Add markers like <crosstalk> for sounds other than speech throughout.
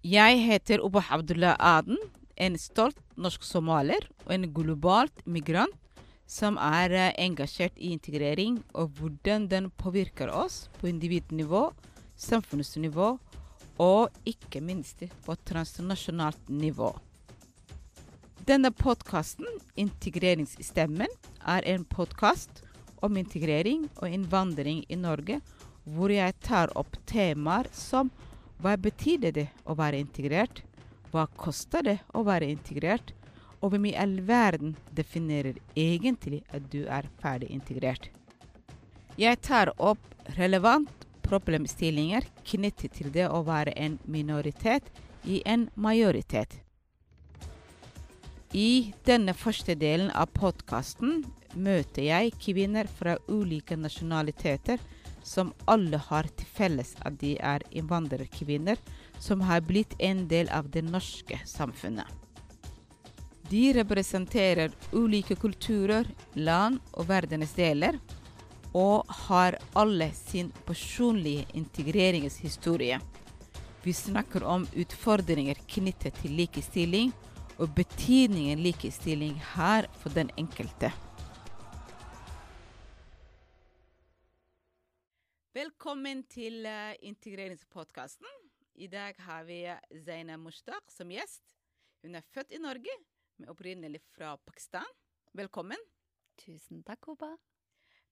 Jeg heter Oba Abdullah Aden, en stolt norsk somalier og en globalt migrant som er eh, engasjert i integrering og hvordan den påvirker oss på individnivå, samfunnsnivå og ikke minst på transnasjonalt nivå. Denne podkasten, Integreringsstemmen, er en podkast om integrering og innvandring i Norge, hvor jeg tar opp temaer som hva betyr det å være integrert? Hva koster det å være integrert? Og hvem i all verden definerer egentlig at du er ferdig integrert? Jeg tar opp relevant problemstillinger knyttet til det å være en minoritet i en majoritet. I denne første delen av podkasten møter jeg kvinner fra ulike nasjonaliteter som alle har til felles at de er innvandrerkvinner som har blitt en del av det norske samfunnet. De representerer ulike kulturer, land og verdensdeler, og har alle sin personlige integreringshistorie. Vi snakker om utfordringer knyttet til likestilling, og betydningen likestilling har for den enkelte. Velkommen til uh, integreringspodkasten. I dag har vi Zaina Mushtaq som gjest. Hun er født i Norge, men opprinnelig fra Pakistan. Velkommen. Tusen takk, Oba.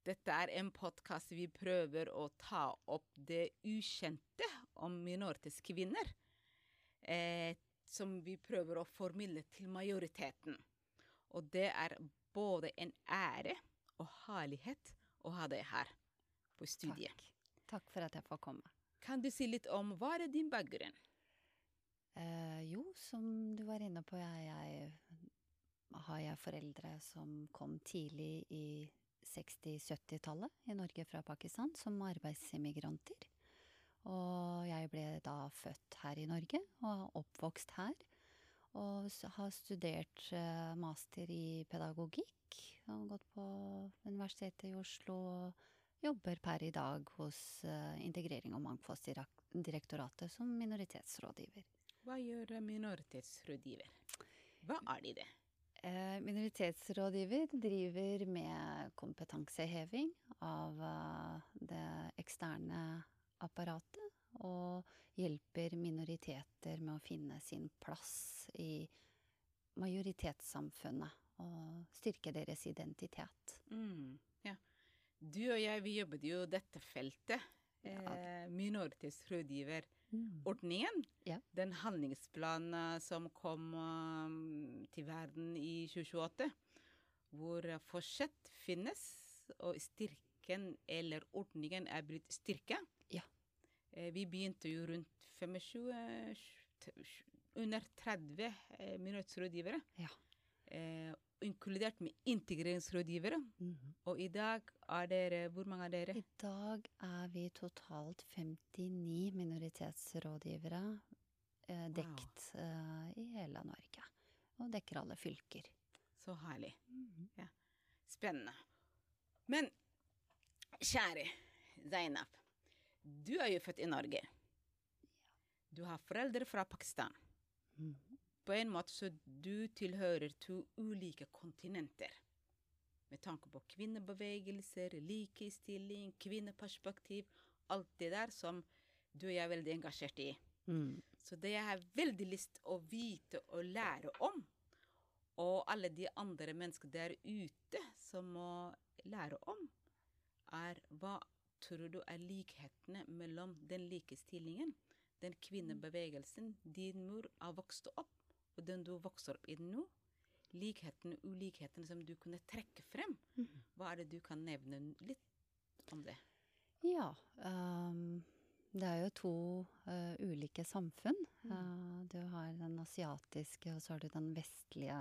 Dette er en podkast vi prøver å ta opp det ukjente om minoritetskvinner. Eh, som vi prøver å formidle til majoriteten. Og det er både en ære og herlighet å ha deg her på studiet. Takk. Takk for at jeg får komme. Kan du si litt om hva er din bakgrunn? Eh, jo, som du var inne på, jeg, jeg har jeg foreldre som kom tidlig i 60-70-tallet i Norge fra Pakistan som arbeidsimmigranter. Og jeg ble da født her i Norge og oppvokst her. Og har studert eh, master i pedagogikk og gått på Universitetet i Oslo. og jobber per i dag hos uh, Integrering- og mangfoldsdirektoratet som minoritetsrådgiver. Hva gjør minoritetsrådgiver? Hva er de det? Uh, minoritetsrådgiver driver med kompetanseheving av uh, det eksterne apparatet. Og hjelper minoriteter med å finne sin plass i majoritetssamfunnet. Og styrke deres identitet. Mm. Du og jeg, vi jobbet jo dette feltet. Eh, Minoritetsrådgiverordningen. Mm. Ja. Den handlingsplanen som kom um, til verden i 2028. Hvor fortsatt finnes, og styrken eller ordningen er blitt styrka. Ja. Eh, vi begynte jo rundt 25 Under 30 eh, minoritetsrådgivere. Ja. Eh, inkludert med integreringsrådgivere. Mm. Og i dag er dere Hvor mange er dere? I dag er vi totalt 59 minoritetsrådgivere eh, dekt wow. eh, i hele Norge. Og dekker alle fylker. Så herlig. Mm ja. Spennende. Men kjære Zainab, du er jo født i Norge. Du har foreldre fra Pakistan. Mm på en måte så du tilhører to ulike kontinenter. Med tanke på kvinnebevegelser, likestilling, kvinneperspektiv, alt det der som du og jeg er veldig engasjert i. Mm. Så det jeg har veldig lyst å vite og lære om, og alle de andre mennesker der ute som må lære om, er hva tror du er likhetene mellom den likestillingen, den kvinnebevegelsen din mor har vokst opp og den du vokser opp i nå, likhetene, ulikhetene som du kunne trekke frem. Mm. Hva er det du kan nevne litt om det? Ja. Um, det er jo to uh, ulike samfunn. Mm. Uh, du har den asiatiske, og så har du den vestlige,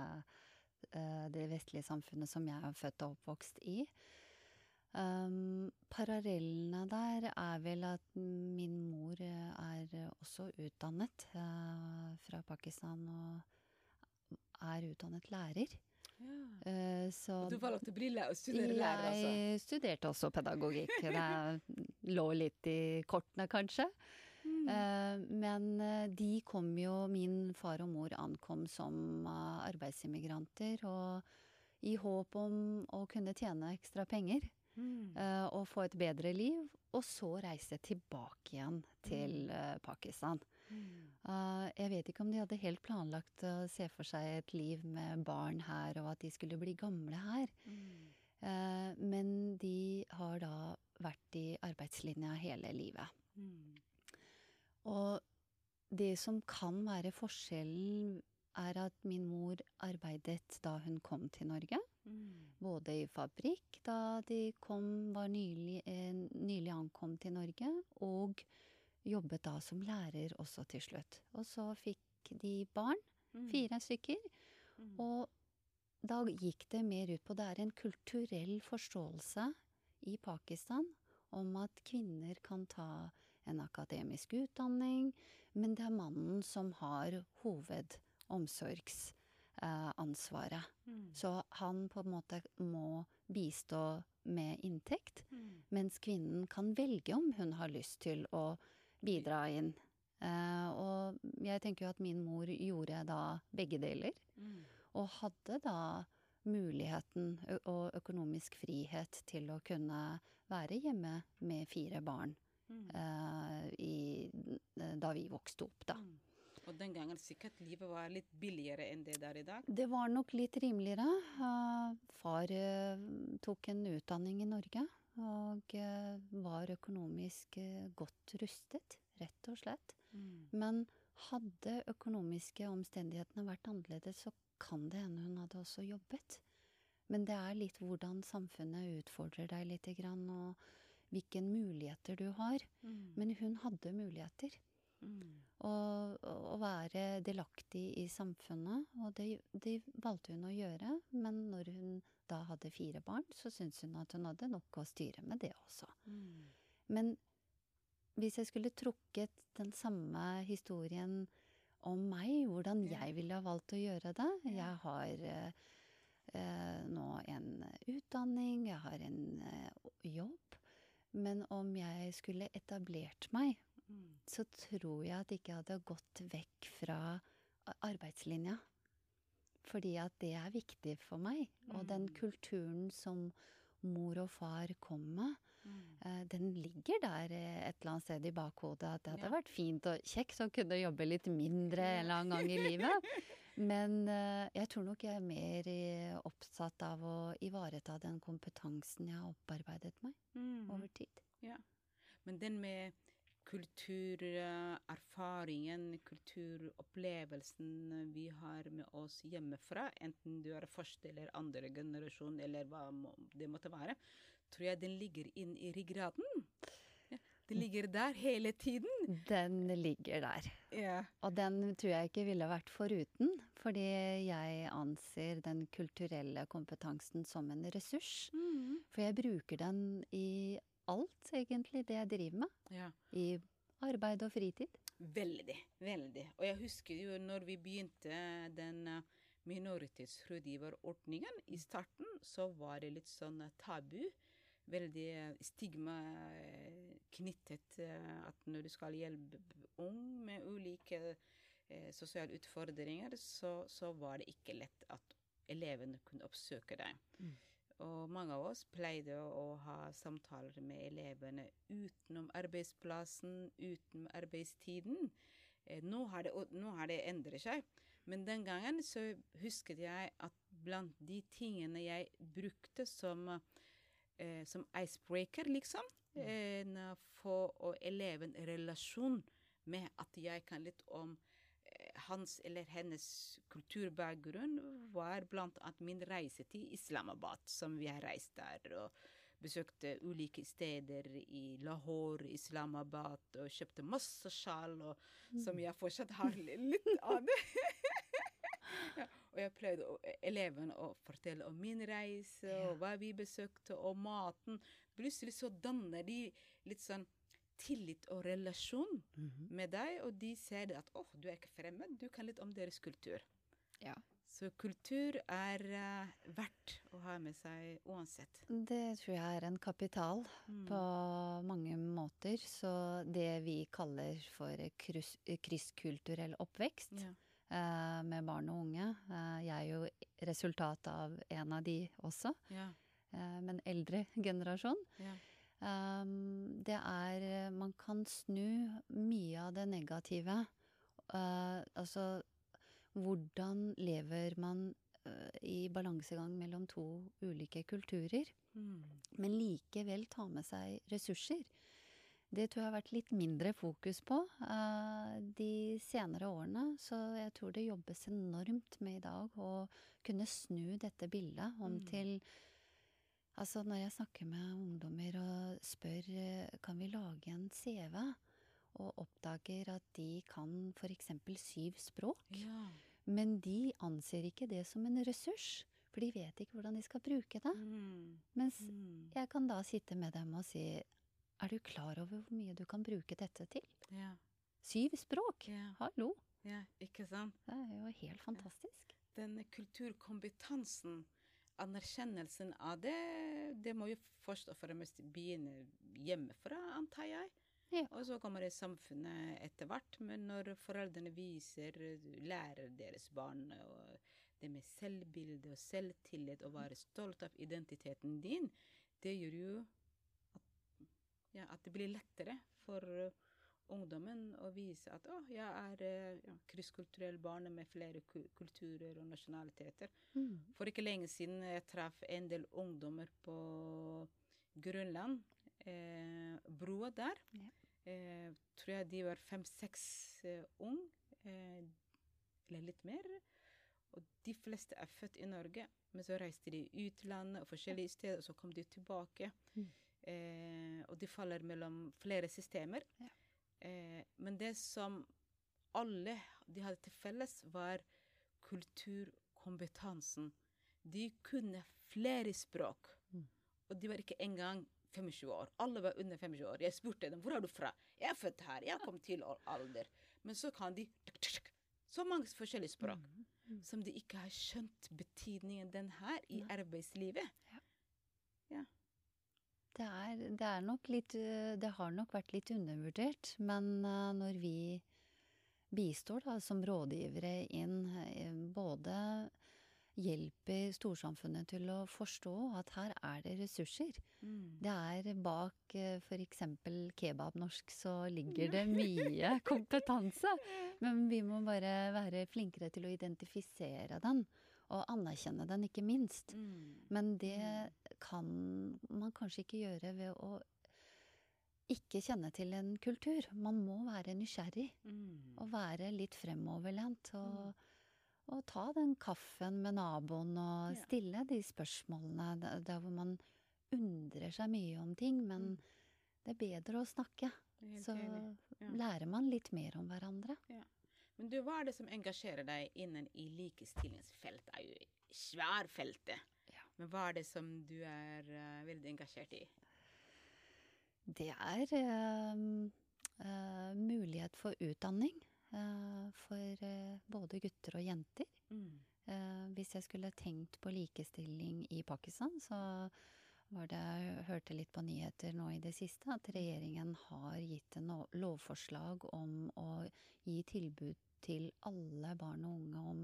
uh, det vestlige samfunnet som jeg er født og oppvokst i. Um, parallellene der er vel at min mor er også utdannet uh, fra Pakistan og er utdannet lærer. Ja. Uh, så og du valgte å bli lærer, studere lærer, altså? Jeg studerte også pedagogikk. <laughs> det lå litt i kortene, kanskje. Mm. Eh, men eh, de kom jo Min far og mor ankom som eh, arbeidsimmigranter, og i håp om å kunne tjene ekstra penger Mm. eh, og få et bedre liv, og så reise tilbake igjen til eh, Pakistan. Mm. Eh, jeg vet ikke om de hadde helt planlagt å se for seg et liv med barn her, og at de skulle bli gamle her. Mm. Men de har da vært i arbeidslinja hele livet. Mm. Og det som kan være forskjellen, er at min mor arbeidet da hun kom til Norge. Mm. Både i fabrikk da de kom, var nylig, eh, nylig ankom til Norge, og jobbet da som lærer også til slutt. Og så fikk de barn, Mm. fire stykker, Mm. og da gikk det mer ut på Det er en kulturell forståelse i Pakistan om at kvinner kan ta en akademisk utdanning, men det er mannen som har hovedomsorgsansvaret. Mm. Så han på en måte må bistå med inntekt, Mm. mens kvinnen kan velge om hun har lyst til å bidra inn. Uh, og jeg tenker jo at min mor gjorde da begge deler. Mm. Og hadde da muligheten og økonomisk frihet til å kunne være hjemme med fire barn Mm. uh, i, da vi vokste opp, da. Mm. Og den gangen sikkert livet var litt billigere enn det det er i dag. Det var nok litt rimeligere. Eh, far eh, tok en utdanning i Norge og eh, var økonomisk godt rustet, rett og slett. Mm. Men hadde økonomiske omstendighetene vært annerledes, så kan det hende hun hadde også jobbet. Men det er litt hvordan samfunnet utfordrer deg lite grann, og hvilke muligheter du har. Mm. Men hun hadde muligheter. Mm. Og å være delaktig i samfunnet, og det, det valgte hun å gjøre. Men når hun da hadde fire barn, så syntes hun at hun hadde nok å styre med det også. Mm. Men hvis jeg skulle trukket den samme historien om meg, hvordan jeg ville ha valgt å gjøre det. Jeg har eh, nå en utdanning, jeg har en eh, jobb. Men om jeg skulle etablert meg. Så tror jeg at jeg ikke hadde gått vekk fra arbeidslinja. Fordi at det er viktig for meg. Og den Mm. kulturen som mor og far kom med, Mm. Eh, den ligger der eh, et eller annet sted i bakhodet. At det hadde Ja. vært fint og kjekt å kunne jobbe litt mindre en eller annen gang i livet. <laughs> Men eh, jeg tror nok jeg er mer opptatt av å ivareta den kompetansen jeg har opparbeidet meg Mm. over tid. Ja. Men den med kulturerfaringen, kulturopplevelsen vi har med oss hjemmefra, enten du er første eller andre generasjon, eller hva det måtte være, tror jeg den ligger inn i ryggraden. Den ligger der hele tiden. Den ligger der. Yeah. Og den tror jeg ikke ville vært foruten, fordi jeg anser den kulturelle kompetansen som en ressurs. Mm. For jeg bruker den i alt, egentlig, det jeg driver med. ja. I arbeid og fritid. Veldig, veldig. Og jeg husker jo når vi begynte den eh, minoritetsrådgiverordningen, i starten så var det litt sånn eh, tabu. Veldig eh, stigma knyttet at når du skal hjelpe ung med ulike sosiale utfordringer, så, så var det ikke lett at elevene kunne oppsøke deg. Mm. Og mange av oss pleide å, ha samtaler med elevene utenom arbeidsplassen, utenom arbeidstiden. Eh, nå, har det, nå har det endret seg. Men den gangen så husket jeg at blant de tingene jeg brukte som, eh, som icebreaker, liksom, eh, å eleve en eleven relasjon med at jeg kan litt om hans eller hennes kulturbakgrunn var annet min reise til Islamabad, som vi har reist der. og Besøkte ulike steder i Lahore, Islamabad, og kjøpte masse sjal, og, som jeg fortsatt har litt av det. <laughs> ja, og jeg pleide å, eleven å fortelle om min reise, og hva vi besøkte, og maten. Plutselig så danner de litt sånn tillit og relasjon med deg, og de ser at oh, du er ikke fremmed, du kan litt om deres kultur. Ja. Så kultur er uh, verdt å ha med seg uansett. Det tror jeg er en kapital Mm. på mange måter. Så det vi kaller for kryss, krysskulturell oppvekst Ja. uh, med barn og unge uh, Jeg er jo resultat av en av de også, Ja. eh, men eldre generasjon. Ja. Um, det er Man kan snu mye av det negative. Eh, altså hvordan lever man eh, i balansegang mellom to ulike kulturer, Mm. men likevel ta med seg ressurser? Det tror jeg har vært litt mindre fokus på uh, de senere årene. Så jeg tror det jobbes enormt med i dag å kunne snu dette bildet om Mm. til Altså når jeg snakker med ungdommer og spør eh, kan vi lage en CV, og oppdager at de kan f.eks. syv språk, Ja. men de anser ikke det som en ressurs, for de vet ikke hvordan de skal bruke det. Mm. Mens Mm. jeg kan da sitte med dem og si er du klar over hvor mye du kan bruke dette til? Ja. Syv språk! Ja. Hallo! ja, ikke sant? Det er jo helt fantastisk. Den kulturkompetansen, anerkjennelsen av det, det må jo først og fremst begynne hjemmefra, antar jeg. Ja. Og så kommer det samfunnet etter hvert. Men når foreldrene viser, lærer deres barn det med selvbilde og selvtillit og være stolt av identiteten din, det gjør jo at, ja, at det blir lettere for ungdommen og vise at å, jeg er uh, ja, krysskulturell barn med flere kulturer og nasjonaliteter. Mm. For ikke lenge siden jeg traff en del ungdommer på Grønland. Eh, broa der. Ja. Eh, tror jeg de var fem-seks eh, ung, eh, eller litt mer. Og de fleste er født i Norge, men så reiste de utlandet og forskjellige steder, og så kom de tilbake. Mm. Eh, og de faller mellom flere systemer. Ja. Eh, men det som alle de hadde til felles, var kulturkompetansen. De kunne flere språk. Mm. Og de var ikke engang 25 år. Alle var under 25 år. Jeg spurte dem hvor er du fra. Jeg er født her. Jeg kom til alder. Men så kan de så mange forskjellige språk Mm. som de ikke har skjønt betydningen den her i arbeidslivet. Det er, det er nok litt øh, Det har nok vært litt undervurdert, men øh, når vi bistår da som rådgivere inn, øh, både hjelper storsamfunnet til å forstå at her er det ressurser. Mm. Det er bak f.eks. kebabnorsk så ligger det mye <laughs> kompetanse. Men vi må bare være flinkere til å identifisere den, og anerkjenne den, ikke minst. Mm. Men det kan man kanskje ikke gjøre ved å ikke kjenne til en kultur. Man må være nysgjerrig Mm. og være litt fremoverlent. Og, og ta den kaffen med naboen og Ja. stille de spørsmålene der, hvor man undrer seg mye om ting. Men Mm. det er bedre å snakke. Så. Ja. lærer man litt mer om hverandre. Men du, hva er det som engasjerer deg innen i likestillingsfeltet? Det er jo sværfeltet. Ja. Men hva er det som du er uh, veldig engasjert i? Det er uh, uh, mulighet for utdanning for både gutter og jenter. Mm. Hvis jeg skulle tenkt på likestilling i Pakistan, så var det Jeg hørte litt på nyheter nå i det siste at regjeringen har gitt en lovforslag om å gi tilbud til alle barn og unge om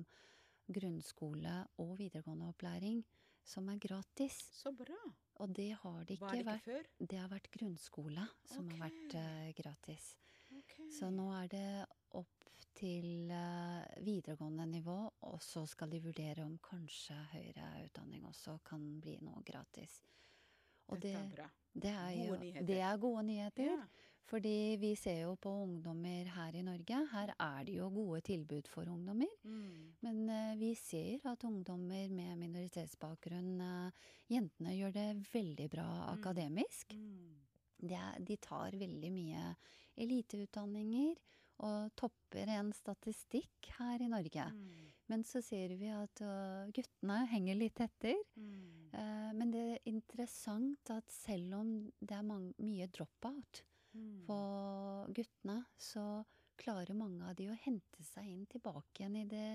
grunnskole og videregående opplæring som er gratis. Så bra. Og det har det ikke det ikke vært. før? Det har vært grunnskole som har vært eh, gratis. Okay. Så nå er det opp til uh, videregående nivå, og så skal de vurdere om kanskje høyere utdanning også kan bli noe gratis. Og Dette er bra. det, er Gode jo, nyheter. det er gode nyheter. Ja. Fordi vi ser jo på ungdommer her i Norge. Her er det jo gode tilbud for ungdommer. Mm. Men uh, vi ser at ungdommer med minoritetsbakgrunn, uh, jentene gjør det veldig bra Mm. akademisk. Mm. Er, de tar veldig mye eliteutdanninger og topper en statistikk her i Norge. Mm. Men så ser vi at uh, guttene henger litt etter. Mm. Uh, men det er interessant at selv om det er mange, mye dropout Mm. på guttene, så klarer mange av de å hente seg inn tilbake igjen i det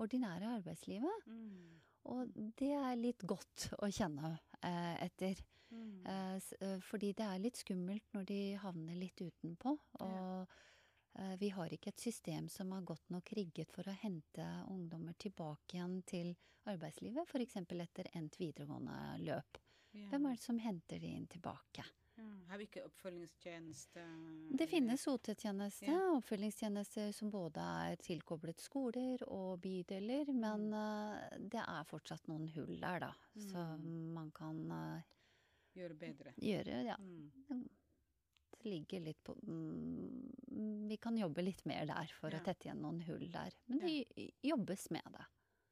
ordinære arbeidslivet. Mm. Og det er litt godt å kjenne eh, etter. Mm. Eh, eh, fordi det er litt skummelt når de havner litt utenpå. Og eh, vi har ikke et system som er godt nok rigget for å hente ungdommer tilbake igjen til arbeidslivet, f.eks. etter endt videregående løp. Ja. Hvem er det som henter de inn tilbake? Ja. Har vi ikke oppfølgingstjeneste? Det finnes OT-tjeneste, Ja. oppfølgingstjenester som både er tilkoblet skoler og bydeler, men Mm. eh, det er fortsatt noen hull der, da, som man kan eh, Gjøre bedre. gjøre, ja. Mm. Det ligger litt på mm, Vi kan jobbe litt mer der for Ja. å tette igjen noen hull der. Men det jobbes med det.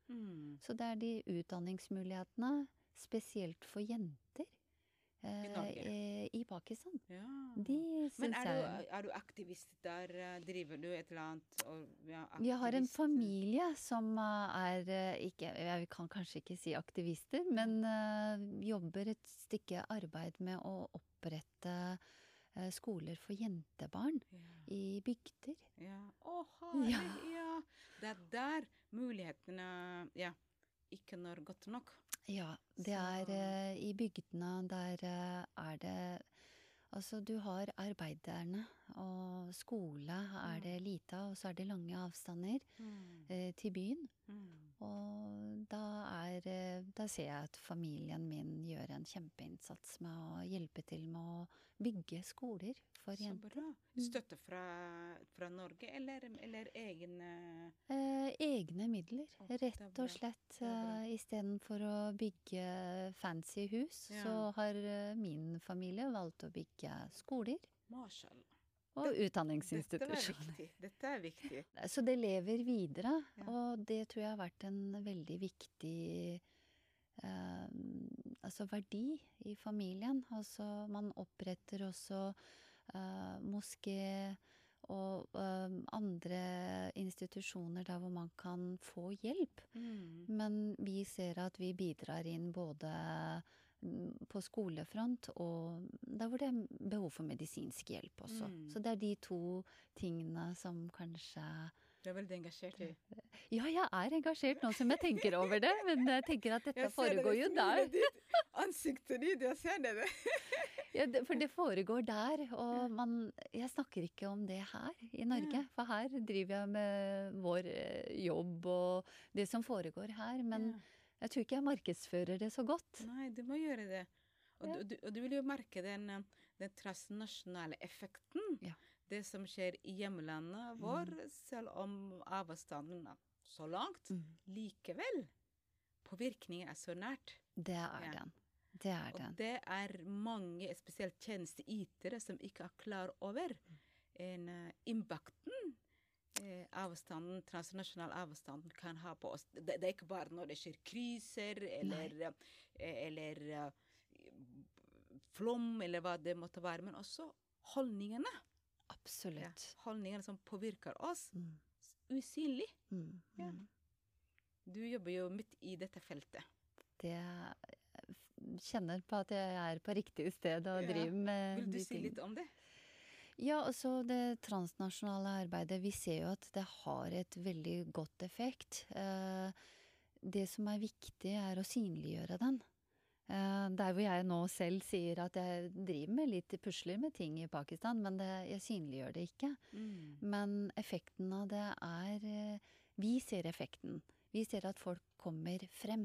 Mm. Så det er de utdanningsmulighetene, spesielt for jenter I Norge? Eh, Pakistan. Ja. De Men er du, er du aktivist der? eh, Driver du et eller annet? Og, ja, Jeg har en familie som eh, er eh, ikke Jeg kan kanskje ikke si aktivister, men uh, jobber et stykke arbeid med å opprette eh, skoler for jentebarn Ja. i bygder. Ja. Å, herlig, Ja. ja. Det er der mulighetene ja, ikke når godt nok. Ja, det er uh, i bygdene der uh, er det Altså, du har arbeiderne, og skole er Mm. det lite av, og så er det lange avstander Mm. eh, til byen. Mm. Og da er eh, Da ser jeg at familien min gjør en kjempeinnsats med å hjelpe til med å bygge skoler for Så jenter. bra. Mm. Støtte fra, fra Norge, eller, eller egne Eh, egne midler, oh, rett og slett. Eh, Istedenfor å bygge fancy hus, Ja. så har eh, min familie valgt å bygge skoler Mashallah. Og Dette utdanningsinstitusjoner. viktig. Dette er viktig. Så det lever videre, Ja. og det tror jeg har vært en veldig viktig eh, altså verdi i familien. Altså man oppretter også eh, moské og eh, andre institusjoner der hvor man kan få hjelp. Mm. Men vi ser at vi bidrar inn både på skolefront og der hvor det er behov for medisinsk hjelp også. Mm. Så det er de to tingene som kanskje Du er veldig engasjert i <laughs> Ja, jeg er engasjert nå som jeg tenker over det, men jeg tenker at dette foregår det jo der. ditt, Ansiktet ditt, jeg ser <laughs> det. Ja, for det foregår der, og man Jeg snakker ikke om det her i Norge, for her driver jeg med vår eh, jobb og det som foregår her, men Ja. Jeg tror ikke jeg markedsfører det så godt. Nei, du må gjøre det. Og, Ja. du, du, vil jo merke den, den transnasjonale effekten. Ja. Det som skjer i hjemlandet vår, selv om avstanden er så langt. Mm. Likevel, påvirkningen er så nært. Det er Ja. den. Det er Og det er mange, spesielt tjenesteytere, som ikke er klar over en uh, impakten eh, avstanden, transnasjonal avstand kan ha på oss. Det, det er ikke bare når det skjer kriser eller, eh, eller eh, flom eller hva det måtte være, men også holdningene. Ja, holdningene som påvirker oss Mm. usynlig. Mm. Ja. Mm. Du jobber jo midt i dette feltet. Det kjenner på at jeg er på riktig sted og Ja. driver med Vil du si litt om det? Ja, altså det transnasjonale arbeidet, vi ser jo at det har et veldig godt effekt. Eh, det som er viktig, er å synliggjøre den. Eh, der hvor jeg nå selv sier at jeg driver med litt pusler med ting i Pakistan, men det, jeg synliggjør det ikke. Men effekten av det er eh, Vi ser effekten. Vi ser at folk kommer frem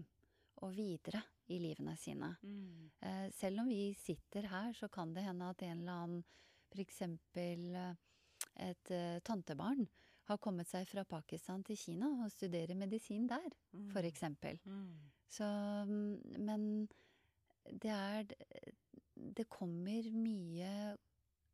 og videre i livene sine. Mm. Selv om vi sitter her, så kan det hende at en eller annen f.eks. et eh, tantebarn har kommet seg fra Pakistan til Kina og studerer medisin der, Mm. for eksempel. Mm. Så Men det er Det kommer mye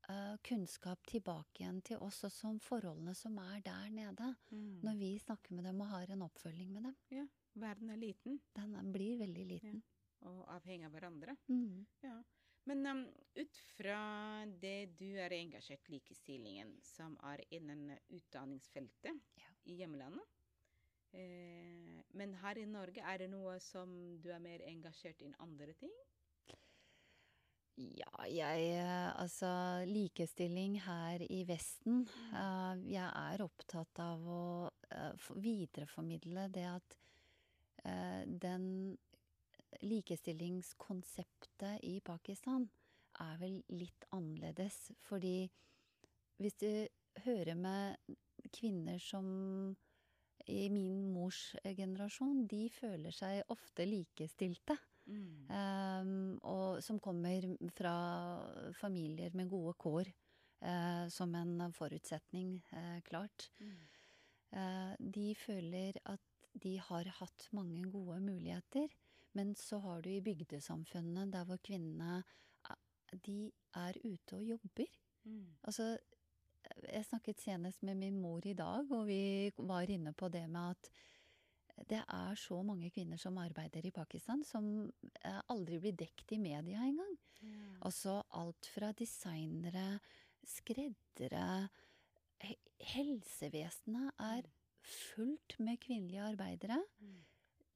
uh, kunnskap tilbake igjen til oss, også om forholdene som er der nede. Mm. Når vi snakker med dem og har en oppfølging med dem. Ja, verden er liten Den blir veldig liten. og avhengig av hverandre. Mm. Ja. Men um, ut fra det du er engasjert i likestillingen, som er innen utdanningsfeltet Ja. i hjemlandet eh, Men her i Norge, er det noe som du er mer engasjert i enn andre ting? Ja, jeg eh, Altså, likestilling her i Vesten uh, Jeg er opptatt av å uh, videreformidle det at uh, den likestillingskonseptet i Pakistan er vel litt annerledes. Fordi hvis du hører med kvinner som i min mors generasjon, de føler seg ofte likestilte. Mm. Um, og som kommer fra familier med gode kår, uh, som en forutsetning, uh, klart. Mm. Uh, de føler at de har hatt mange gode muligheter, men så har du i bygdesamfunnene, der hvor kvinnene de er ute og jobber. Mm. Altså, jeg snakket senest med min mor i dag, og vi var inne på det med at det er så mange kvinner som arbeider i Pakistan, som eh, aldri blir dekt i media engang. Mm. Altså alt fra designere, skreddere Helsevesenet er fullt med kvinnelige arbeidere. Mm.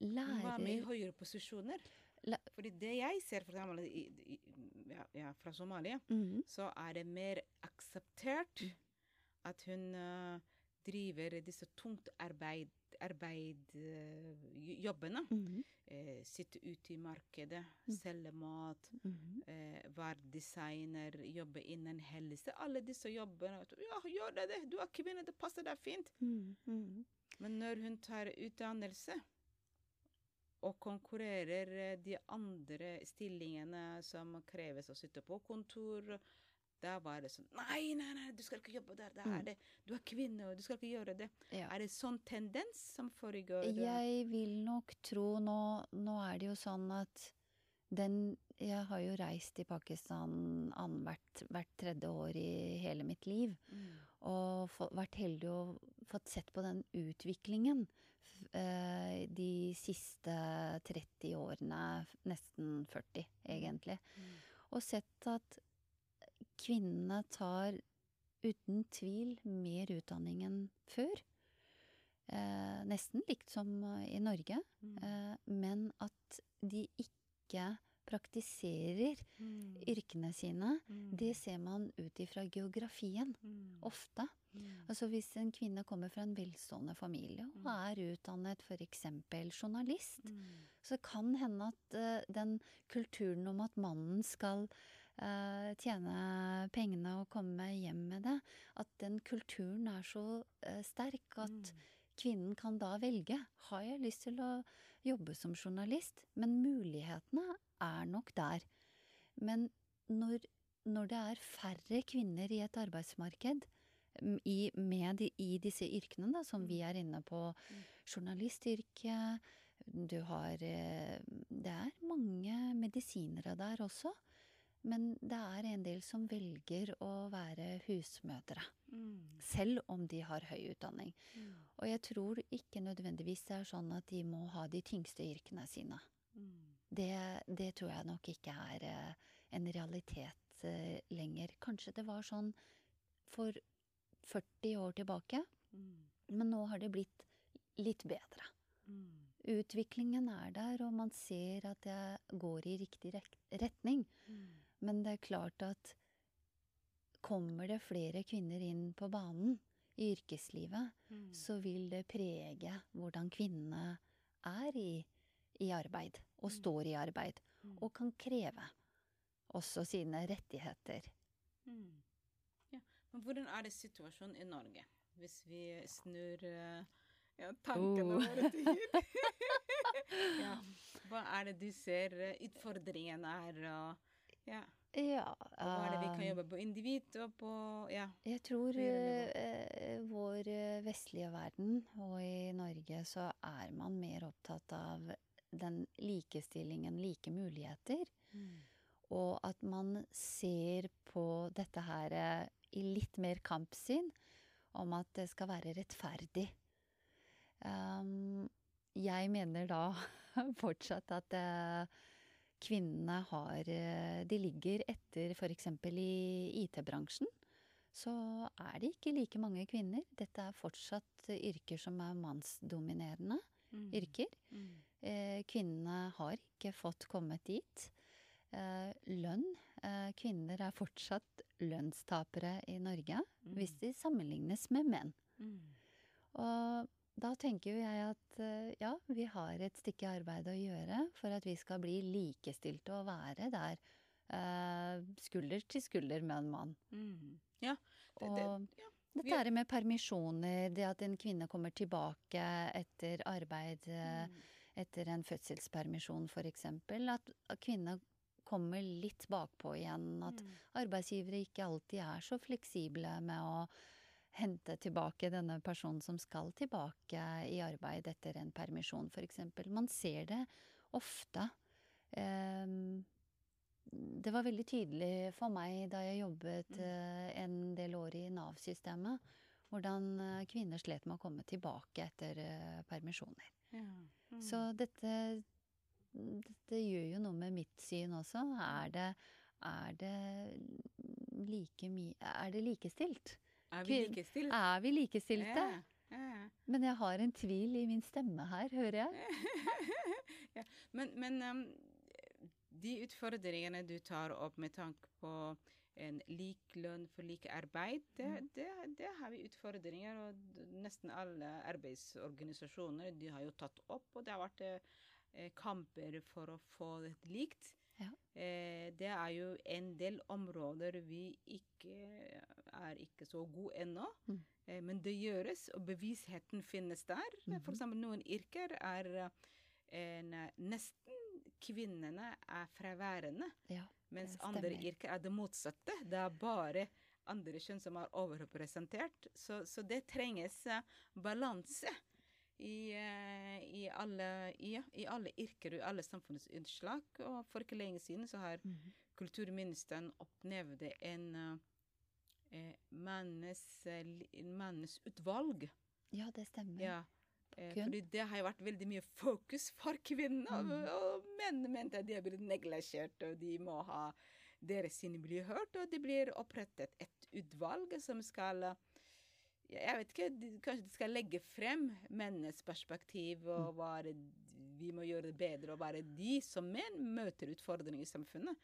Hun var med i høyere posisjoner. La- Fordi det jeg ser for eksempel i, i, ja, ja, fra Somalia, Mhm. så er det mer akseptert Mm. at hun uh, driver disse tungt arbeid, arbeid eh, j- jobbene. Mhm. Eh, sitte ute i markedet, Mm. selge mat, Mhm. eh, være designer, jobbe innen helse. Alle disse jobbene. Ja, gjør det, det. Du er kvinne, det passer deg fint. Mm -hmm. Men når hun tar utdannelse og konkurrerer eh, de andre stillingene som kreves å sitte på kontor, da var det sånn Nei, nei, nei, du skal ikke jobbe der. Det er Mm. det. Du er kvinne, og du skal ikke gjøre det. Ja. Er det sånn tendens som foregår? eh? Jeg vil nok tro nå Nå er det jo sånn at den Jeg har jo reist i Pakistan annethvert hvert tredje år i hele mitt liv. Mm. Og få, vært heldig og fått sett på den utviklingen eh, de siste 30 årene, nesten 40 egentlig. Mm. Og sett at kvinnene tar uten tvil mer utdanning enn før. Eh, nesten likt som i Norge. Mm. Eh, men at de ikke praktiserer Mm. yrkene sine, Mm. det ser man ut ifra geografien. Mm. Ofte. Mm. Altså hvis en kvinne kommer fra en velstående familie og Mm. er utdannet f.eks. journalist, Mm. så kan hende at uh, den kulturen om at mannen skal uh, tjene pengene og komme hjem med det, at den kulturen er så uh, sterk at kvinnen kan da velge. Har jeg lyst til å jobbe som journalist? Men mulighetene er nok der. Men når, når det er færre kvinner i et arbeidsmarked i, de- i disse yrkene, da, som vi er inne på, journalistyrket Du har eh, Det er mange medisinere der også. Men det er en del som velger å være husmødre. Mm. Selv om de har høy utdanning. Mm. Og jeg tror ikke nødvendigvis det er sånn at de må ha de tyngste yrkene sine. Mm. Det, det tror jeg nok ikke er eh, en realitet eh, lenger. Kanskje det var sånn for 40 år tilbake, Mm. men nå har det blitt litt bedre. Mm. Utviklingen er der, og man ser at det går i riktig retning. Mm. Men det er klart at kommer det flere kvinner inn på banen i yrkeslivet, Mm. så vil det prege hvordan kvinnene er i, i arbeid, og Mm. står i arbeid, Mm. og kan kreve også sine rettigheter. Mm. Ja. Men hvordan er det situasjonen i Norge, hvis vi snur eh, ja, tankene Oh. våre til hit? <laughs> <laughs> ja. Hva er det du ser eh, utfordringen er, og ja. Ja, Og hva er det vi kan eh, jobbe på individ og på ja. Jeg tror uh, vår eh, vestlige verden, og i Norge, så er man mer opptatt av den likestillingen, like muligheter. Mm. Og at man ser på dette her i litt mer kampsyn, om at det skal være rettferdig. Um, jeg mener da <laughs> fortsatt at eh, kvinnene har eh, De ligger etter f.eks. i IT-bransjen. Så er det ikke like mange kvinner. Dette er fortsatt yrker som er mannsdominerende Mm. yrker. Mm. Eh, kvinnene har ikke fått kommet dit. eh, lønn. Eh, kvinner er fortsatt lønnstapere i Norge hvis de sammenlignes med menn. Mm. Og da tenker jo jeg at eh, ja, vi har et stykke arbeid å gjøre for at vi skal bli likestilte og være der eh, skulder til skulder med en mann. Mm. Ja. Det, det, ja. dette er med permisjoner, det at en kvinne kommer tilbake etter arbeid, eh, Mm. etter en fødselspermisjon f.eks. At kvinner kommer litt bakpå igjen. At Mm. arbeidsgivere ikke alltid er så fleksible med å hente tilbake denne personen som skal tilbake i arbeid etter en permisjon, f.eks. Man ser det ofte. Ehm, det var veldig tydelig for meg da jeg jobbet Mm. eh, en del år i Nav-systemet, hvordan eh, kvinner slet med å komme tilbake etter eh, permisjoner. Ja. Mm. Så dette, dette gjør jo noe med mitt syn også. Er det, er det like mye Er det likestilt? Er vi likestilt? Er vi likestilte? Ja. Ja. Men jeg har en tvil i min stemme her, hører jeg. <laughs> ja. Men, men um, de utfordringene du tar opp med tanke på en lik lønn for like arbeid, det, mm. det, det har vi utfordringer. Og nesten alle arbeidsorganisasjoner de har jo tatt opp, og det har vært eh, kamper for å få det likt. Ja. Eh, det er jo en del områder vi ikke er ikke så gode ennå. Mm. Eh, men det gjøres, og bevisheten finnes der. Mhm. For eksempel noen yrker er en, eh, nesten kvinnene er fraværende. Ja, Mens andre yrker er det motsatte. Det er bare andre kjønn som er overrepresentert. Så, så det trenges balanse i, eh, i, alle, i, i alle yrker og i alle samfunnsinnslag. Og for ikke lenge siden så har Mhm. kulturministeren oppnevnt en eh, eh, mannes, eh, mannes utvalg. ja, det stemmer. Ja. Eh, fordi det har jo vært veldig mye fokus for kvinner, og, Mm. og menn mente at de blitt neglisjert, og de må ha deres syn bli hørt, og det blir opprettet et utvalg som skal jeg vet ikke, kanskje de skal legge frem mennenes perspektiv, og Mm. hva er det vi må gjøre det bedre, og være de som menn møter utfordringer i samfunnet.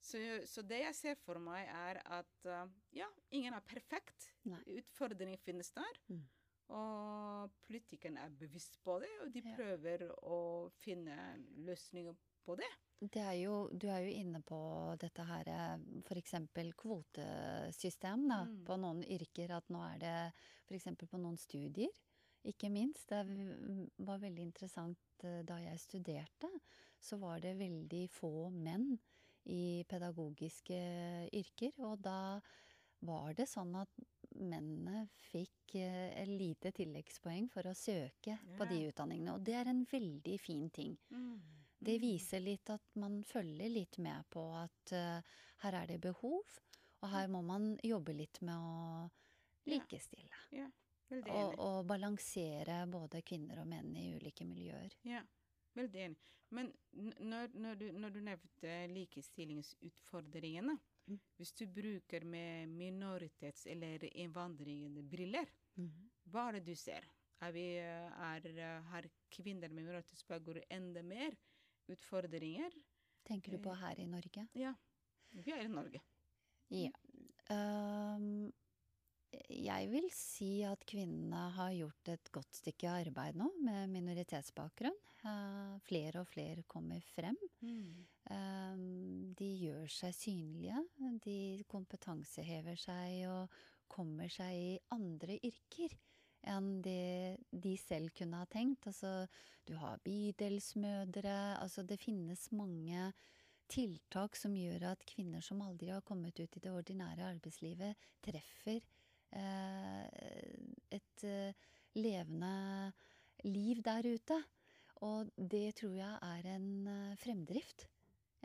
Så, så det jeg ser for meg, er at eh, ja, ingen er perfekt. Nei. Utfordringer finnes der. Mm. Og politikerne er bevisst på det, og de Ja. prøver å finne løsninger på det. Det er jo, du er jo inne på dette her f.eks. kvotesystem da, Mm. på noen yrker. At nå er det f.eks. på noen studier, ikke minst. Det var veldig interessant eh, da jeg studerte. Så var det veldig få menn i pedagogiske yrker. Og da var det sånn at mennene fikk eh, et lite tilleggspoeng for å søke på de utdanningene. Og det er en veldig fin ting. Det Mm. viser litt at man følger litt med på at uh, her er det behov, og her må man jobbe litt med å likestille. Ja. Ja. Og, og balansere både kvinner og menn i ulike miljøer. Ja, veldig enig. Men når, når, du, når du nevnte likestillingsutfordringene, Mm. hvis du bruker med minoritets- eller innvandrerbriller, hva er det du ser? Er vi, eh, er, eh, har kvinner med minoritetsbakgrunn enda mer utfordringer? Tenker du på Eh. her i Norge? Ja, vi er i Norge. Ja. Um, jeg vil si at kvinnene har gjort et godt stykke arbeid nå med minoritetsbakgrunn. Uh, flere og flere kommer frem. Ehm, de gjør seg synlige. De kompetansehever seg og kommer seg i andre yrker enn det de selv kunne ha tenkt. Altså, du har bydelsmødre. Altså, det finnes mange tiltak som gjør at kvinner som aldri har kommet ut i det ordinære arbeidslivet, treffer eh, et eh, levende liv der ute. Og det tror jeg er en eh, fremdrift.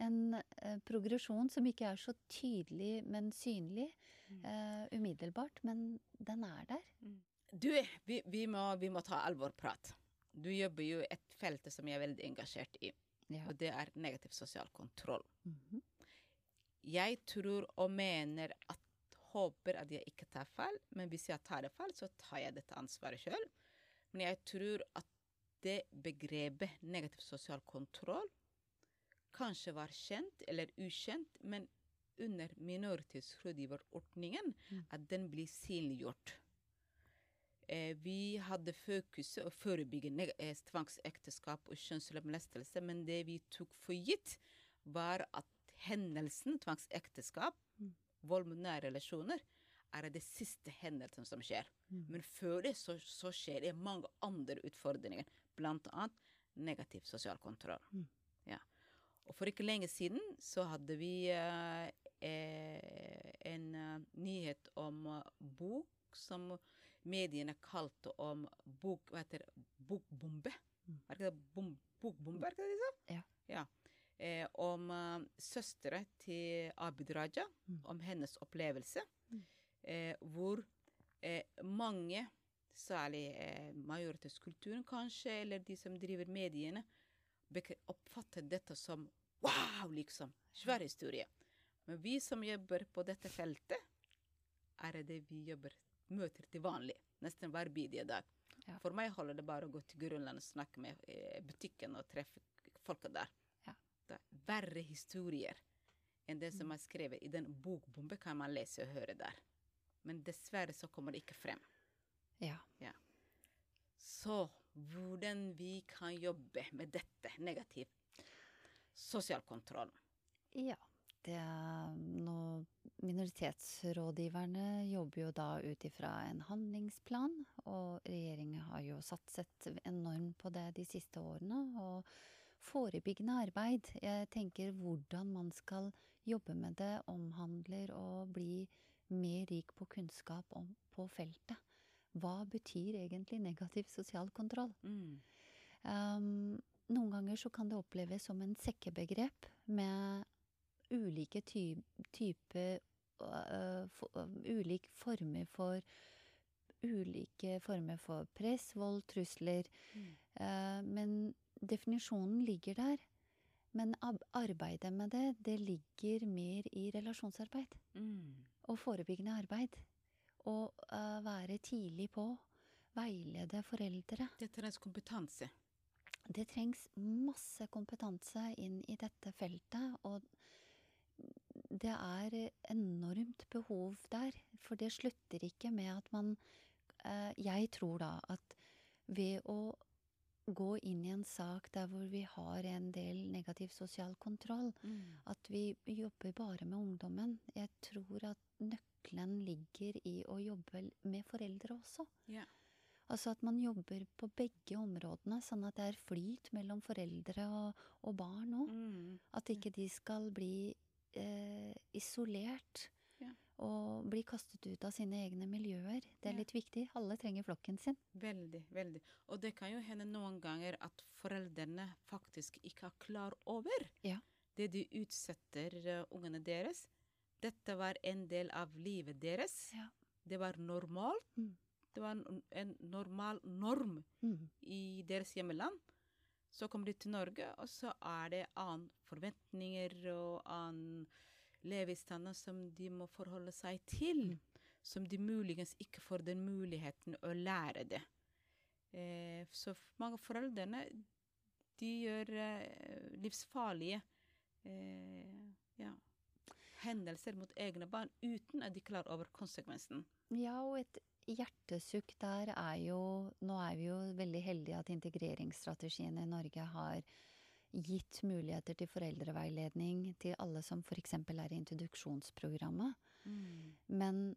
En progresjon som ikke er så tydelig, men synlig Mm. Uh, umiddelbart. Men den er der. Du, vi, vi, må, vi må ta alvorprat. Du jobber jo et felt som jeg er veldig engasjert i, Ja. og det er negativ sosial kontroll. Mhm. Jeg tror og mener at håper at jeg ikke tar feil, men hvis jeg tar det feil, så tar jeg dette ansvaret sjøl. Men jeg tror at det begrepet negativ sosial kontroll kanskje var kjent eller ukjent, men under minoritetsrådgiverordningen Mm. at den blir synliggjort. Eh, vi hadde fokuset å forebygge eh, tvangsekteskap og kjønnslemlestelse, men det vi tok for gitt, var at hendelsen tvangsekteskap, vold mot nære relasjoner, er det siste hendelsen som skjer. Mm. Men før det så, så skjer det mange andre utfordringer, blant annet negativ sosial kontroll. Mm. Ja. Og for ikke lenge siden så hadde vi eh, eh, en nyhet om bok som mediene kalte om bok, hva heter bokbombe. Mm. Er ikke det bom, bokbombe, er ikke det de sa? Ja. ja. Eh, om uh, søstre til Abid Raja, Mm. om hennes opplevelse. Mm. Eh, hvor eh, mange, særlig eh, majoritetskulturen kanskje, eller de som driver mediene, oppfatter dette som wow, liksom. Svær historie. Men vi som jobber på dette feltet, er det vi jobber, møter til vanlig. Nesten hver bidige dag. Ja. For meg holder det bare å gå til Grønland og snakke med eh, butikken og treffe folka der. Ja. Det er verre historier enn det som er skrevet i den bokbombe, kan man lese og høre der. Men dessverre så kommer det ikke frem. Ja. Så hvordan vi kan jobbe med dette negativt? sosial kontroll. Ja. Det nå Minoritetsrådgiverne jobber jo da ut ifra en handlingsplan, og regjeringen har jo satset enormt på det de siste årene. Og forebyggende arbeid, jeg tenker hvordan man skal jobbe med det, omhandler å bli mer rik på kunnskap om, på feltet. Hva betyr egentlig negativ sosial kontroll? Mm. Um, noen ganger så kan det oppleves som en sekkebegrep med ulike ty typer uh, for, øh, Ulike former for Ulike former for press, vold, trusler. Mm. Uh, men definisjonen ligger der. Men arbeidet med det, det ligger mer i relasjonsarbeid Mm. og forebyggende arbeid. Og uh, være tidlig på. Veilede foreldre. Det trengs kompetanse. Det trengs masse kompetanse inn i dette feltet, og det er enormt behov der. For det slutter ikke med at man eh, Jeg tror da at ved å gå inn i en sak der hvor vi har en del negativ sosial kontroll, Mm. at vi jobber bare med ungdommen Jeg tror at nøkkelen ligger i å jobbe med foreldre også. Yeah. Altså at man jobber på begge områdene, sånn at det er flyt mellom foreldre og, og barn òg. Mm. At ikke de skal bli eh, isolert Ja. og bli kastet ut av sine egne miljøer. Det er litt viktig. Alle trenger flokken sin. Veldig, veldig. Og det kan jo hende noen ganger at foreldrene faktisk ikke er klar over Ja. det de utsetter eh, ungene deres. Dette var en del av livet deres. Ja. Det var normalt. Mm. Det var en, normal norm Mm. i deres hjemland. Så kommer de til Norge, og så er det annen forventninger og annen levestandard som de må forholde seg til. Som de muligens ikke får den muligheten å lære det. Eh, så mange av foreldrene de gjør eh, livsfarlige eh, ja, hendelser mot egne barn uten at de klarer over konsekvensen. Ja, og et hjertesukk der er jo Nå er vi jo veldig heldige at integreringsstrategien i Norge har gitt muligheter til foreldreveiledning til alle som f.eks. er i introduksjonsprogrammet. Men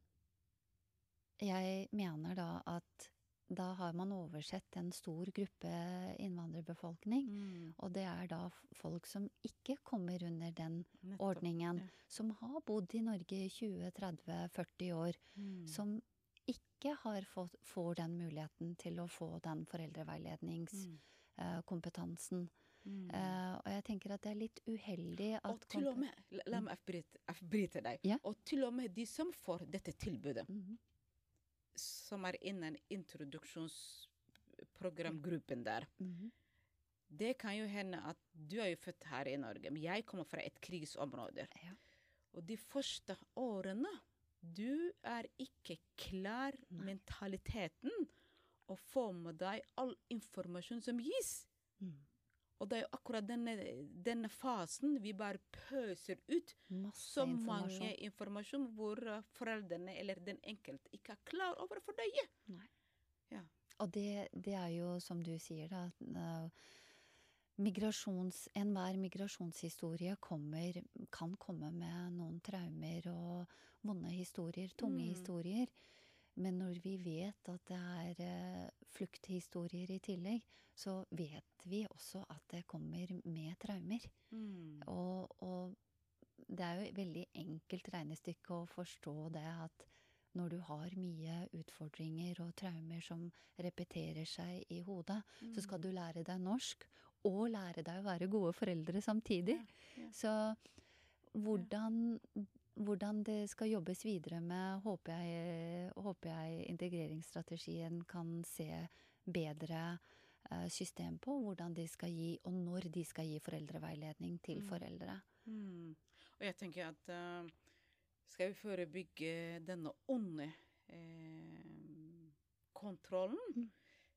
jeg mener da at da har man oversett en stor gruppe innvandrerbefolkning. Mm. Og det er da folk som ikke kommer under den Nettopp. ordningen. ja. Som har bodd i Norge i 20-30-40 år. Mm. Som ikke har fått, får den muligheten til å få den foreldreveiledningskompetansen. Mm. Mm. Uh, og jeg tenker at det er litt uheldig at Og til og med, la, meg avbryte, deg, Yeah. og til og med de som får dette tilbudet, Mhm. Som er innen introduksjonsprogramgruppen der, Mhm. det kan jo hende at du er jo født her i Norge, men jeg kommer fra et krigsområde. Ja. Og de første årene, du er ikke klar Nei. mentaliteten å få med deg all informasjon som gis. Mhm. Og det er jo akkurat denne, denne fasen vi bare pøser ut Masse så informasjon. mange informasjon hvor foreldrene eller den enkelte ikke er klar over å fordøye. Ja. Og det, det er jo som du sier, da. eh, Migrasjons, Enhver migrasjonshistorie kommer, kan komme med noen traumer og vonde historier, tunge Mm. historier. Men når vi vet at det er eh, flukthistorier i tillegg, så vet vi også at det kommer med traumer. Mm. Og, og det er jo et veldig enkelt regnestykke å forstå det at når du har mye utfordringer og traumer som repeterer seg i hodet, så skal du lære deg norsk og lære deg å være gode foreldre samtidig. Ja, ja. Så hvordan, hvordan det skal jobbes videre med, håper jeg, håper jeg integreringsstrategien kan se bedre eh, system på. Hvordan de skal gi, og når de skal gi foreldreveiledning til Mm. foreldre. Mm. Og jeg tenker at eh, skal vi forebygge denne onde eh, kontrollen Mm.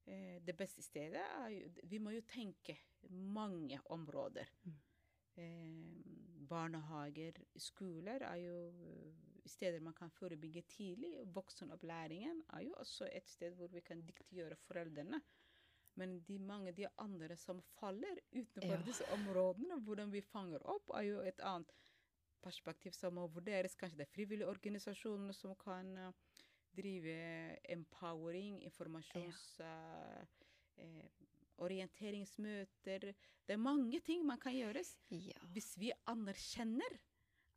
eh, Det beste stedet er jo Vi må jo tenke mange områder. Mm. Eh, barnehager, skoler er jo eh, steder man kan forebygge tidlig. Voksenopplæringen er jo også et sted hvor vi kan dyktiggjøre foreldrene. Men de mange de andre som faller utenfor Ja. disse områdene, hvordan vi fanger opp, er jo et annet perspektiv som må vurderes. Kanskje det er frivillige organisasjoner som kan eh, drive empowering, informasjons... Ja. eh, orienteringsmøter. Det er mange ting man kan gjøres Ja. hvis vi anerkjenner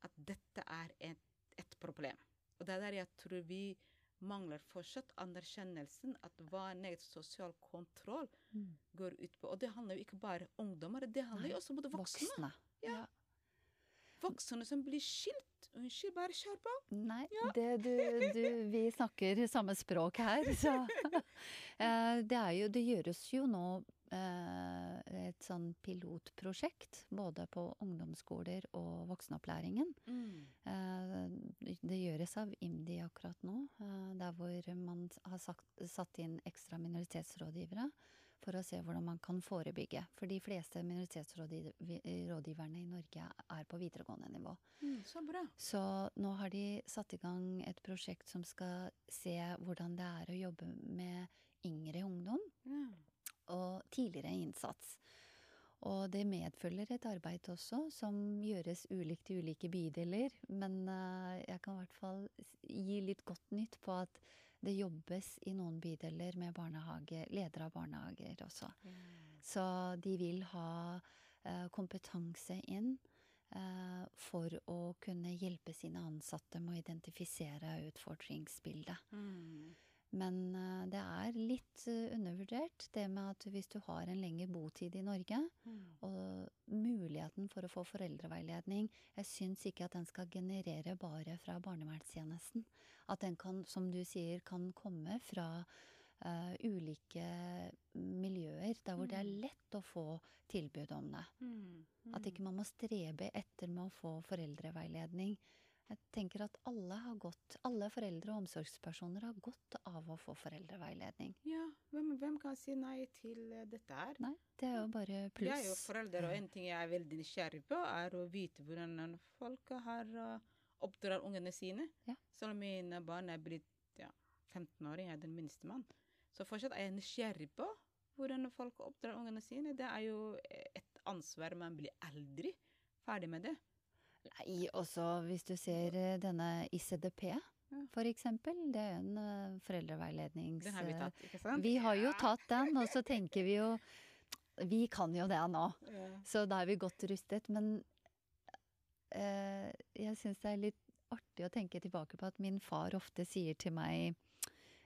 at dette er et, et problem. Og det er der jeg tror vi mangler fortsatt anerkjennelsen at hva negativ sosial kontroll Mm. går ut på. Og det handler jo ikke bare om ungdommer, det handler jo også om de voksne. Voksne. Ja. Voksne som blir skilt. Unnskyld, bare kjør på. Nei, det, du, du, vi snakker samme språk her, så <laughs> eh, Det er jo Det gjøres jo nå eh, et sånn pilotprosjekt både på ungdomsskoler og voksenopplæringen. Mm. Det gjøres av IMDi akkurat nå, eh, der hvor man har sagt, satt inn ekstra minoritetsrådgivere for å se hvordan man kan forebygge. For de fleste minoritetsrådgiverne i Norge er på videregående nivå. Mm, så bra. Så nå har de satt i gang et prosjekt som skal se hvordan det er å jobbe med yngre ungdom Mm. og tidligere innsats. Og det medfølger et arbeid også, som gjøres ulikt i ulike bydeler. Men eh, jeg kan i hvert fall gi litt godt nytt på at det jobbes i noen bydeler med barnehage, ledere av barnehager også. Så de vil ha eh, kompetanse inn eh, for å kunne hjelpe sine ansatte med å identifisere utfordringsbildet. Mm. Men eh, det er litt eh, undervurdert, det med at hvis du har en lengre botid i Norge, Mm. og muligheten for å få foreldreveiledning, jeg syns ikke at den skal generere bare fra barnevernstjenesten. At den kan, som du sier, kan komme fra uh, ulike miljøer, der hvor det er Mm. lett å få tilbud om det. Mm. At ikke man må strebe etter med å få foreldreveiledning. Jeg tenker at alle har godt, alle foreldre og omsorgspersoner har godt av å få foreldreveiledning. Ja, hvem, hvem kan si nei til eh, dette her? Nei, det er jo bare pluss. Jeg er jo forelder, og en ting jeg er veldig nysgjerrig på, er å vite hvordan folk har uh, oppdrar ungene sine. Ja. Selv om mine barn er blitt ja, 15-åring, jeg er den minste mann. Så fortsatt er jeg nysgjerrig på hvordan folk oppdrar ungene sine. Det er jo et ansvar man blir aldri ferdig med det. Nei, også hvis du ser eh, denne ICDP, for eksempel. Det er en uh, foreldreveilednings... Den har vi eh, tatt, ikke sant? Vi har jo tatt den, og så tenker vi jo Vi kan jo det nå. Så da er vi godt rustet. Men eh, jeg syns det er litt artig å tenke tilbake på at min far ofte sier til meg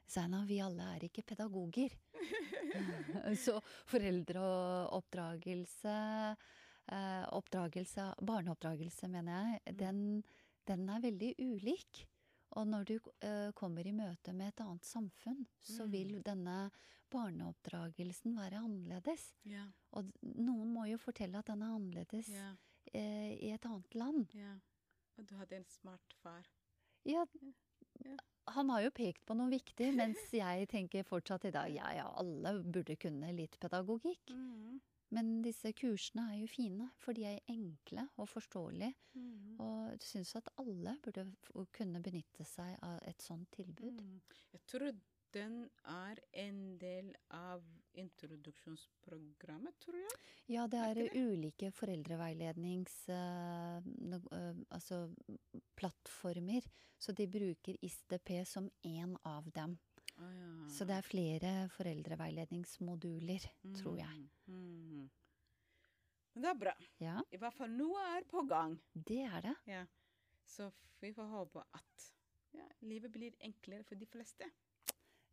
Zaina, vi alle er ikke pedagoger. <laughs> <laughs> Så foreldreoppdragelse eh, oppdragelse, Barneoppdragelse, mener jeg, Mm. den, den er veldig ulik. Og når du eh, kommer i møte med et annet samfunn, så Mm. vil denne barneoppdragelsen være annerledes. Yeah. Og noen må jo fortelle at den er annerledes yeah. eh, i et annet land. Yeah. Og du hadde en smart far. Ja, Ja. han har jo pekt på noe viktig, mens jeg tenker fortsatt i dag ja ja, alle burde kunne litt pedagogikk. Mm. Men disse kursene er jo fine, for de er enkle og forståelige. Mm. Og jeg syns at alle burde kunne benytte seg av et sånt tilbud. Mm. Jeg tror den er en del av introduksjonsprogrammet, tror jeg. Ja, det Er er det? ulike foreldreveilednings... Uh, eh, altså plattformer. Så de bruker ISDP som én av dem. Ah, ja. Så det er flere foreldreveiledningsmoduler, tror jeg. Mm. Mm. Men det er bra. Ja, I hvert fall noe er på gang. det er det. Ja. Så vi får håpe at ja, livet blir enklere for de fleste.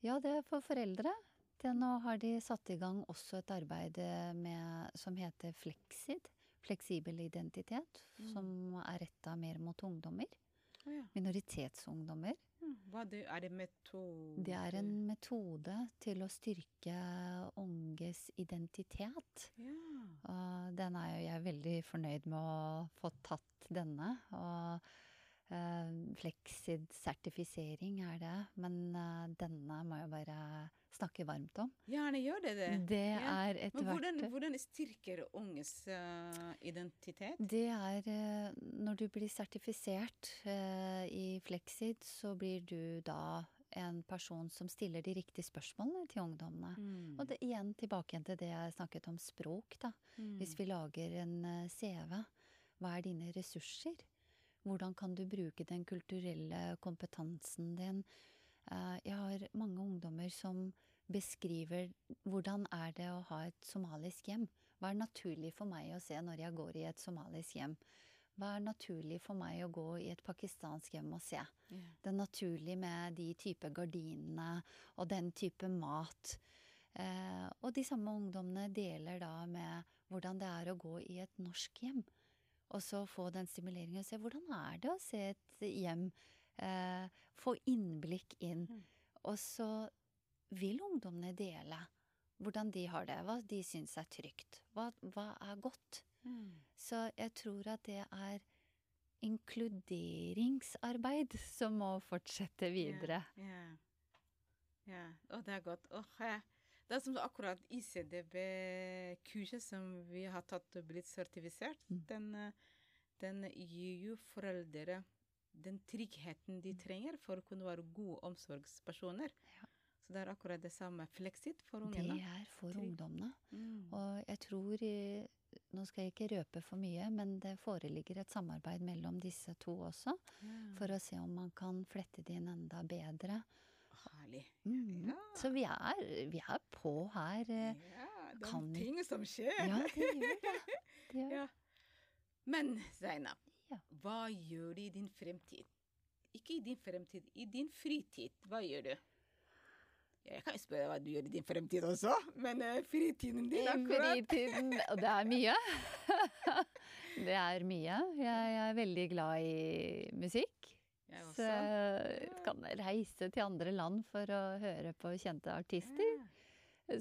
Ja, det er for foreldre. Det, nå har de satt i gang også et arbeid eh, med, som heter Flexid. Fleksibel identitet. Mm. Som er retta mer mot ungdommer. Oh, ja. Minoritetsungdommer. Det, er det metode Det er en metode til å styrke unges identitet. Ja. Og den er jo jeg veldig fornøyd med å få tatt denne. Og eh, Flexid sertifisering er det, men eh, denne må jeg bare snakke varmt om. Gjerne gjør det det. Det Ja. er et Men hvordan, hvordan styrker unges uh, identitet? Det er uh, når du blir sertifisert uh, i Flexid, så blir du da en person som stiller de riktige spørsmålene til ungdommene. Mm. Og det, igjen tilbake til det jeg snakket om språk, da. Mm. Hvis vi lager en CV, hva er dine ressurser? Hvordan kan du bruke den kulturelle kompetansen din? Eh, Jeg har mange ungdommer som beskriver hvordan er det å ha et somalisk hjem. Hva er naturlig for meg å se når jeg går i et somalisk hjem? Hva er naturlig for meg å gå i et pakistansk hjem og se? Yeah. Det er naturlig med de type gardinene og den type mat. Eh, og de samme ungdommene deler da med hvordan det er å gå i et norsk hjem. Og så få den stimuleringen og se hvordan er det å se et hjem. Eh, få innblikk inn. Mm. Og så vil ungdommene dele hvordan de har det, hva de syns er trygt. Hva, hva er godt. Mm. Så jeg tror at det er inkluderingsarbeid som må fortsette videre. Ja. ja. Å, det er godt. Oh, jeg- det er som akkurat ICDB-kurset som vi har tatt og blitt sertifisert. Mm. Den, eh, den gir jo foreldre den tryggheten de trenger for å kunne være gode omsorgspersoner. Ja. Så det er akkurat det samme fleksit for ungene. Det er for Trygg. ungdommene. Mm. Og jeg tror eh, Nå skal jeg ikke røpe for mye, men det foreligger et samarbeid mellom disse to også, Mm. for å se om man kan flette det inn enda bedre. Herlig. Mm. Ja. Så vi er, vi er på her. eh. Ja, det kan er vi- ting som skjer. Ja, det gjør det. <laughs> det gjør. Ja. Men Zainab, hva gjør du i din fremtid? Ikke i din fremtid, i din fritid. Hva gjør du? Jeg kan spørre hva du gjør i din fremtid også, men eh, fritiden din akkurat. fritiden Og det er mye. <laughs> <laughs> det er mye. Jeg er veldig glad i musikk. Så jeg kan reise til andre land for å høre på kjente artister.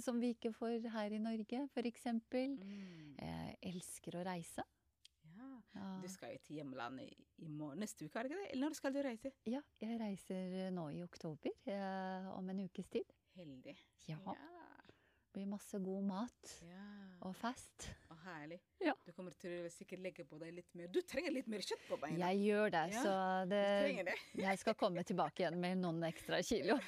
Som vi ikke får her i Norge, for eksempel. Mm. Jeg elsker å reise. Ja. Du skal jo til hjemlandet i, i morgen, neste uke, er det ikke det? Eller når skal du reise? ja jeg reiser nå i oktober, eh, om en ukes tid. Heldig. Ja, Ja. det blir masse god mat ja. og fest. Herlig. Ja. Du kommer til å sikkert legge på deg litt mer. Du trenger litt mer kjøtt på beina. Jeg gjør det, Ja, så det, det. <laughs> jeg skal komme tilbake igjen med noen ekstra kilo. <laughs>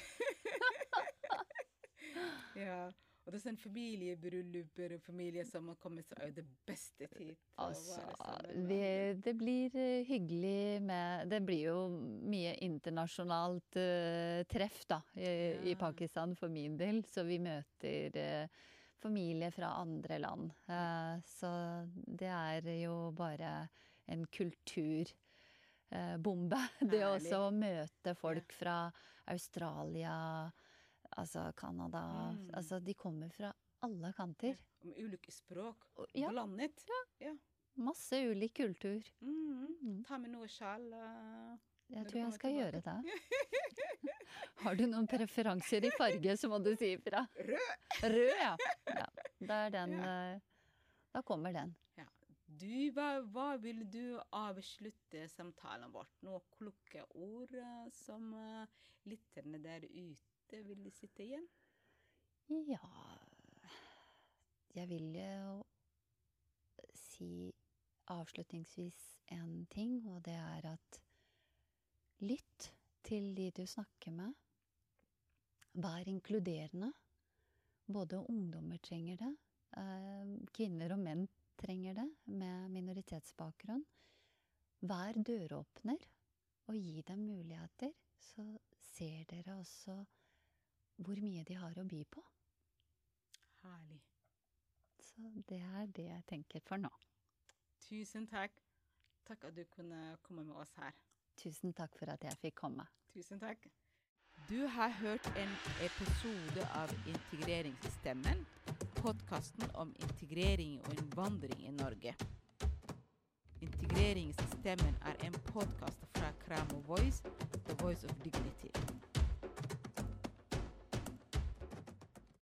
Ja. Og det er sånn familiebrylluper og familier som har kommet, seg er det beste tid. Altså, vi, det blir eh, hyggelig med Det blir jo mye internasjonalt uh, treff, da, i, i Pakistan for min del. Så vi møter uh, familie fra andre land. Eh, så det er jo bare en kulturbombe. <laughs> det Herlig. også å møte folk fra Australia, altså Canada Mm. Altså, de kommer fra alle kanter. Ja, Med ulike språk. Og- Ja, ja. masse ulik kultur. Mm. Mm. Ta med noe sjal. eh. Jeg tror jeg skal skal gjøre det. <laughs> Har du noen preferanser i farge, så må du si ifra. Rød! Rød, ja. <laughs> ja. Da er den ja. Da kommer den. Du, hva, hva vil du avslutte samtalen vårt? Noen kloke ord eh, som uh, lytterne der ute vil sitte igjen? Ja Jeg vil jo si avslutningsvis en ting, og det er at lytt til de du snakker med. Vær inkluderende. Både ungdommer trenger det, eh, kvinner og menn trenger det med minoritetsbakgrunn. Vær døråpner, og gi dem muligheter, så ser dere også hvor mye de har å by på. Herlig. Så det er det jeg tenker for nå. Tusen takk. Takk at du kunne komme med oss her. Tusen takk for at jeg fikk komme. Tusen takk. Du har hørt en episode av Integreringsstemmen, podkasten om integrering og innvandring i Norge. Integreringsstemmen er en podkast fra Kramo Voice, The Voice of Dignity.